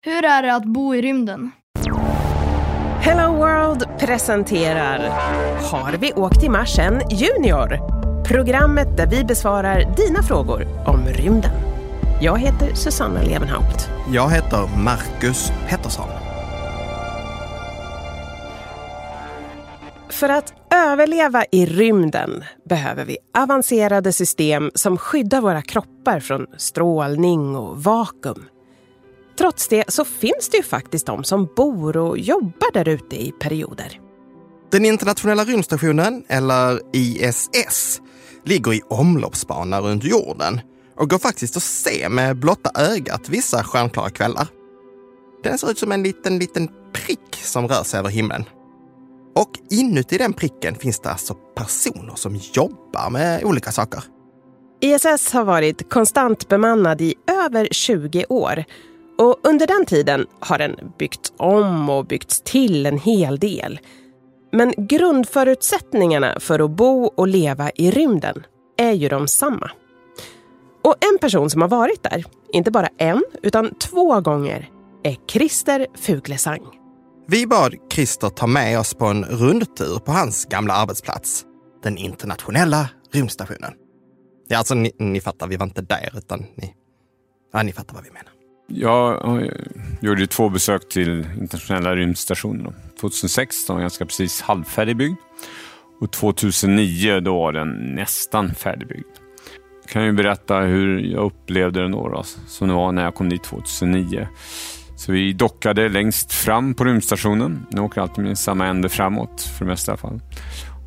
Hur är det att bo i rymden? Hello World presenterar Har vi åkt till Mars än Junior? Programmet där vi besvarar dina frågor om rymden. Jag heter Susanna Levenhaupt. Jag heter Marcus Pettersson. För att överleva i rymden behöver vi avancerade system som skyddar våra kroppar från strålning och vakuum. Trots det så finns det ju faktiskt de som bor och jobbar där ute i perioder. Den internationella rymdstationen, eller ISS, ligger i omloppsbana runt jorden och går faktiskt att se med blotta ögat vissa stjärnklara kvällar. Den ser ut som en liten, liten prick som rör sig över himlen. Och inuti den pricken finns det alltså personer som jobbar med olika saker. ISS har varit konstant bemannad i över 20 år och under den tiden har den byggts om och byggts till en hel del. Men grundförutsättningarna för att bo och leva i rymden är ju de samma. Och en person som har varit där, inte bara en, utan två gånger, är Christer Fuglesang. Vi bad Christer ta med oss på en rundtur på hans gamla arbetsplats, den internationella rymdstationen. Ja, alltså ni, ni fattar, vi var inte där, utan ni, ja, ni fattar vad vi menar. Jag gjorde två besök till internationella rymdstationen. 2006, då var ganska precis halvfärdigbyggd. Och 2009, då var den nästan färdigbyggd. Jag kan ju berätta hur jag upplevde den då, då som det var när jag kom dit 2009. Så vi dockade längst fram på rymdstationen. Den åker alltid med samma ände framåt, för det mesta i alla fall.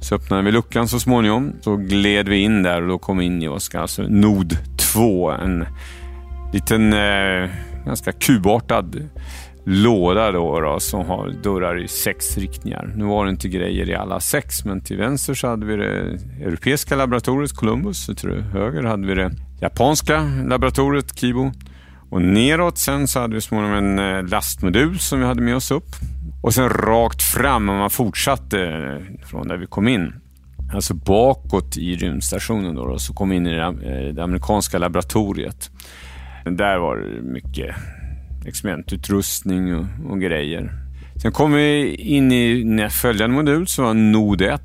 Så öppnade vi luckan så småningom. Så gled vi in där och då kom vi in i Oskar, alltså Nod 2. En liten, eh, ganska kubartad låda då, då, som har dörrar i sex riktningar. Nu var det inte grejer i alla sex, men till vänster så hade vi det europeiska laboratoriet Columbus. Till höger hade vi det japanska laboratoriet Kibo. Och neråt sen så hade vi småningom en eh, lastmodul som vi hade med oss upp. Och sen rakt fram, om man fortsatte eh, från där vi kom in, alltså bakåt i rymdstationen då, då så kom vi in i det eh, amerikanska laboratoriet. Där var det mycket experimentutrustning och, och grejer. Sen kom vi in i följande modul som var Nod 1.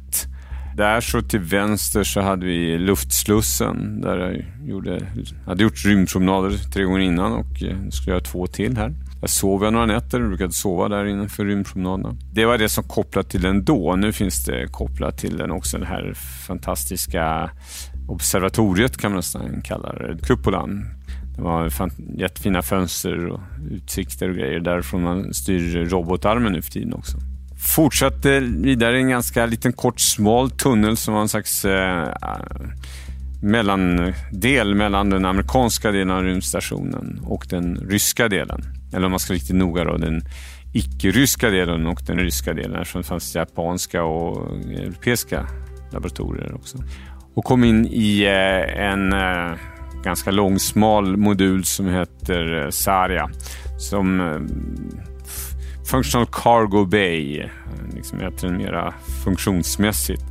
Där så till vänster så hade vi luftslussen där jag gjorde, hade gjort rymdpromenader tre gånger innan och eh, skulle göra två till här. Där sov jag några nätter och brukade sova där innanför rymdpromenaderna. Det var det som kopplat till den då. Nu finns det kopplat till den också, det här fantastiska observatoriet kan man nästan kalla det, kupolan. Det var jättefina fönster och utsikter och grejer. Därifrån man styr robotarmen nu för tiden också. Fortsatte vidare i en ganska liten kort smal tunnel som var en slags eh, mellandel mellan den amerikanska delen av rymdstationen och den ryska delen. Eller om man ska vara riktigt noga då, den icke-ryska delen och den ryska delen eftersom det fanns japanska och europeiska laboratorier också. Och kom in i eh, en eh, ganska lång smal modul som heter eh, Saria. Som eh, Functional Cargo Bay, eh, liksom heter den mera funktionsmässigt.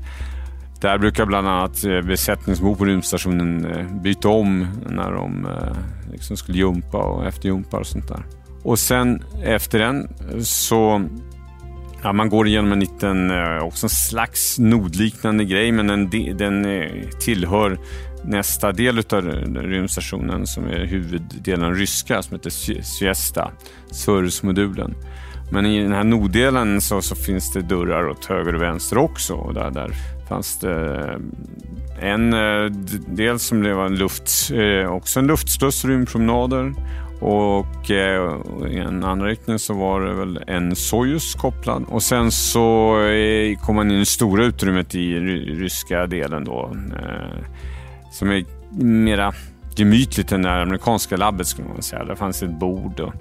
Där brukar bland annat besättningsbor på rymdstationen byta om när de liksom skulle jumpa och efterjumpa och sånt där. Och sen efter den så Ja, man går igenom en liten, också en slags nodliknande grej, men den, den tillhör nästa del av rymdstationen som är huvuddelen ryska som heter Siesta, SURS-modulen. Men i den här norddelen så, så, finns det dörrar åt höger och vänster också. Och där, där fanns det eh, en eh, del som det var en luft, eh, också en luftsluss, rymdpromenader. Och i en annan riktning så var det väl en Sojus kopplad. Och sen så kom man in i det stora utrymmet i ryska delen då som är mera gemytligt än det amerikanska labbet skulle man säga. Där fanns ett bord och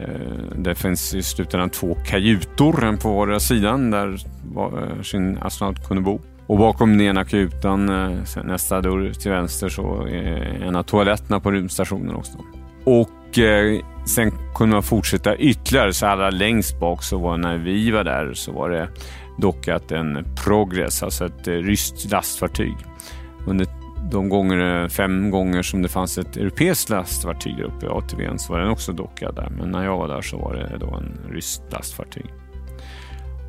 eh, det finns i slutändan två kajutor, en på vardera sidan där varsin eh, astronaut kunde bo. Och bakom den ena kajutan, eh, nästa dörr till vänster, så är en av toaletterna på rymdstationen också. Och eh, sen kunde man fortsätta ytterligare, så allra längst bak så var när vi var där så var det dockat en Progress, alltså ett eh, ryskt lastfartyg. Under de gånger, fem gånger som det fanns ett europeiskt lastfartyg där uppe i ATVn så var den också dockad där. Men när jag var där så var det då en ryskt lastfartyg.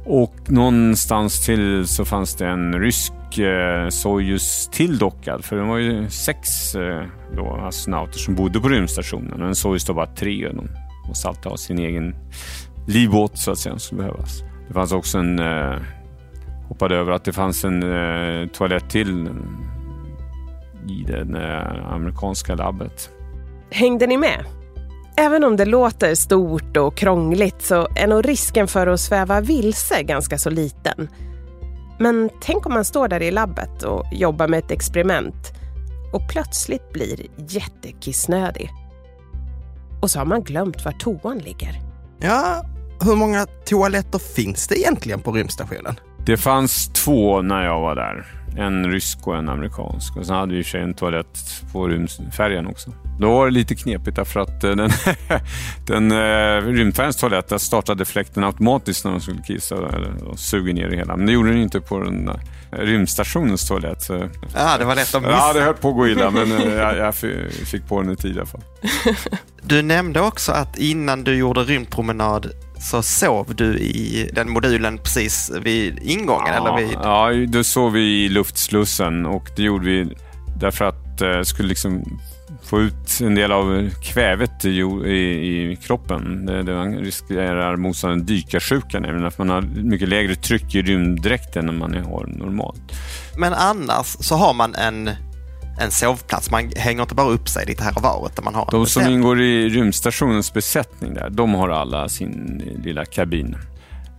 Och någonstans till så fanns det en rysk eh, Sojus tilldockad. För det var ju sex eh, då, astronauter som bodde på rymdstationen. Och en Sojus då bara tre. och De måste alltid ha sin egen livbåt så att säga, som behövas. Det fanns också en... Eh, hoppade över att det fanns en eh, toalett till i det eh, amerikanska labbet. Hängde ni med? Även om det låter stort och krångligt så är nog risken för att sväva vilse ganska så liten. Men tänk om man står där i labbet och jobbar med ett experiment och plötsligt blir jättekissnödig. Och så har man glömt var toan ligger. Ja, hur många toaletter finns det egentligen på rymdstationen? Det fanns två när jag var där. En rysk och en amerikansk. Och sen hade vi i och för sig en toalett på rymdfärjan också. Då var det lite knepigt därför att eh, den, den uh, rymdfärjans toalett där startade fläkten automatiskt när de skulle kissa och suga ner det hela. Men det gjorde den inte på den uh, rymdstationens toalett. Så... Ja, det var lätt att missa. Ja, det höll på att gå illa men jag, jag fick på den i tid i alla fall. Du nämnde också att innan du gjorde rymdpromenad så sov du i den modulen precis vid ingången? Ja, eller vid... ja då sov vi i luftslussen och det gjorde vi därför att eh, skulle liksom få ut en del av kvävet i, i, i kroppen. Det, det riskerar motsvarande dykarsjuka, nämligen att man har mycket lägre tryck i rymddräkten än man har normalt. Men annars så har man en en sovplats. Man hänger inte bara upp sig lite här och var. Utan man har de som ingår i rymdstationens besättning där, de har alla sin lilla kabin.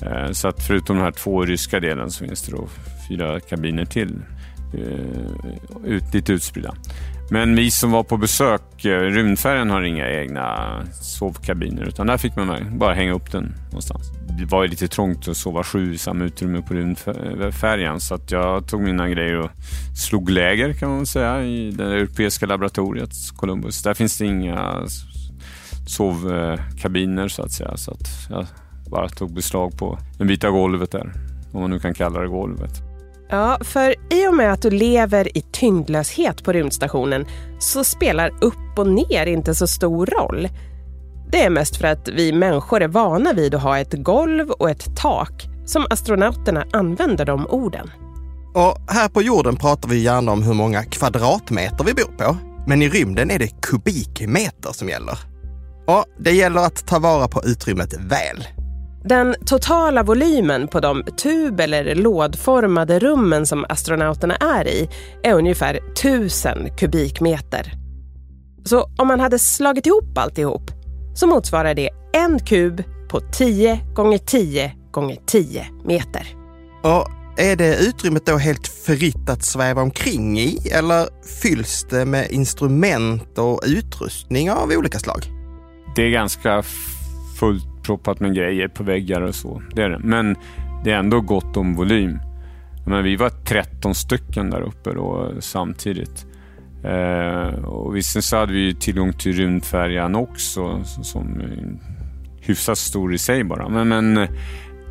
Eh, så att förutom den här två ryska delen så finns det då fyra kabiner till. Eh, ut, lite utspridda. Men vi som var på besök, eh, rymdfärjan har inga egna sovkabiner utan där fick man bara hänga upp den någonstans. Det var lite trångt att sova sju i samma utrymme på rymdfärjan så att jag tog mina grejer och slog läger kan man säga i det europeiska laboratoriet Columbus. Där finns det inga sovkabiner så att säga så att jag bara tog beslag på en bit av golvet där, om man nu kan kalla det golvet. Ja, för i och med att du lever i tyngdlöshet på rymdstationen så spelar upp och ner inte så stor roll. Det är mest för att vi människor är vana vid att ha ett golv och ett tak som astronauterna använder de orden. Och här på jorden pratar vi gärna om hur många kvadratmeter vi bor på. Men i rymden är det kubikmeter som gäller. Och det gäller att ta vara på utrymmet väl. Den totala volymen på de tub eller lådformade rummen som astronauterna är i är ungefär 1000 kubikmeter. Så om man hade slagit ihop alltihop så motsvarar det en kub på 10 gånger 10 gånger 10 meter. Och är det utrymmet då helt fritt att sväva omkring i eller fylls det med instrument och utrustning av olika slag? Det är ganska fullt proppat med grejer på väggar och så. Det är det. Men det är ändå gott om volym. Men vi var 13 stycken där uppe då, samtidigt. Eh, och visst så hade vi tillgång till rymdfärjan också som hyfsat stor i sig bara. Men, men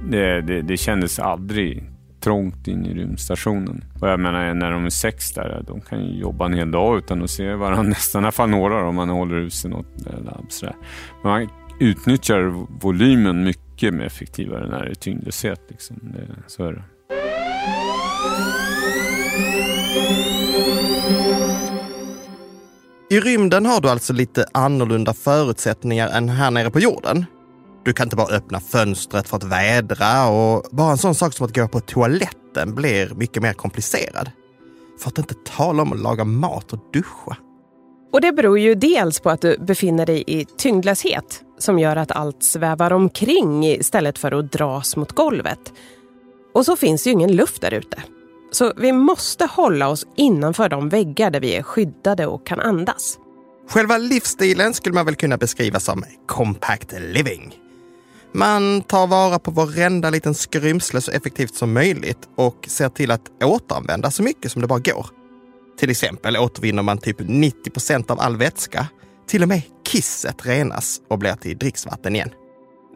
det, det, det kändes aldrig trångt in i rymdstationen. Och jag menar när de är sex där, de kan ju jobba en hel dag utan att se varandra nästan, i alla fall några om man håller ut i något labb. Sådär. Men man utnyttjar volymen mycket mer effektivare när det är tyngdlöshet. Liksom. Det, så är det. I rymden har du alltså lite annorlunda förutsättningar än här nere på jorden. Du kan inte bara öppna fönstret för att vädra och bara en sån sak som att gå på toaletten blir mycket mer komplicerad. För att inte tala om att laga mat och duscha. Och det beror ju dels på att du befinner dig i tyngdlöshet som gör att allt svävar omkring istället för att dras mot golvet. Och så finns ju ingen luft där ute. Så vi måste hålla oss innanför de väggar där vi är skyddade och kan andas. Själva livsstilen skulle man väl kunna beskriva som compact living. Man tar vara på varenda liten skrymsle så effektivt som möjligt och ser till att återanvända så mycket som det bara går. Till exempel återvinner man typ 90 procent av all vätska. Till och med kisset renas och blir till dricksvatten igen.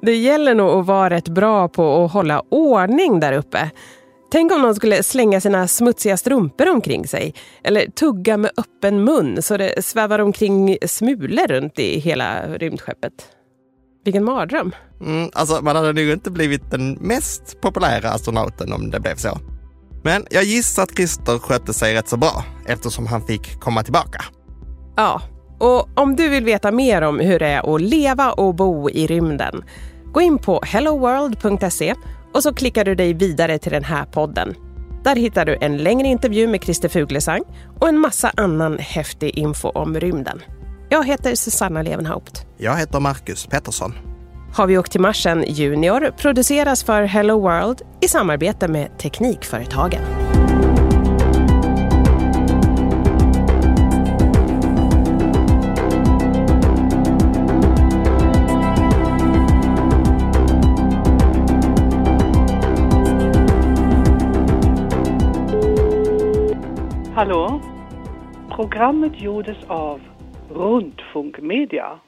Det gäller nog att vara rätt bra på att hålla ordning där uppe. Tänk om någon skulle slänga sina smutsiga strumpor omkring sig. Eller tugga med öppen mun så det svävar omkring smulor runt i hela rymdskeppet. Vilken mardröm. Mm, alltså man hade nog inte blivit den mest populära astronauten om det blev så. Men jag gissar att Christer skötte sig rätt så bra eftersom han fick komma tillbaka. Ja, och om du vill veta mer om hur det är att leva och bo i rymden, gå in på helloworld.se och så klickar du dig vidare till den här podden. Där hittar du en längre intervju med Christer Fuglesang och en massa annan häftig info om rymden. Jag heter Susanna Levenhaupt. Jag heter Marcus Pettersson. Har vi åkt till Marsen Junior produceras för Hello World i samarbete med Teknikföretagen. Hallå? Programmet gjordes av Rundfunk Media.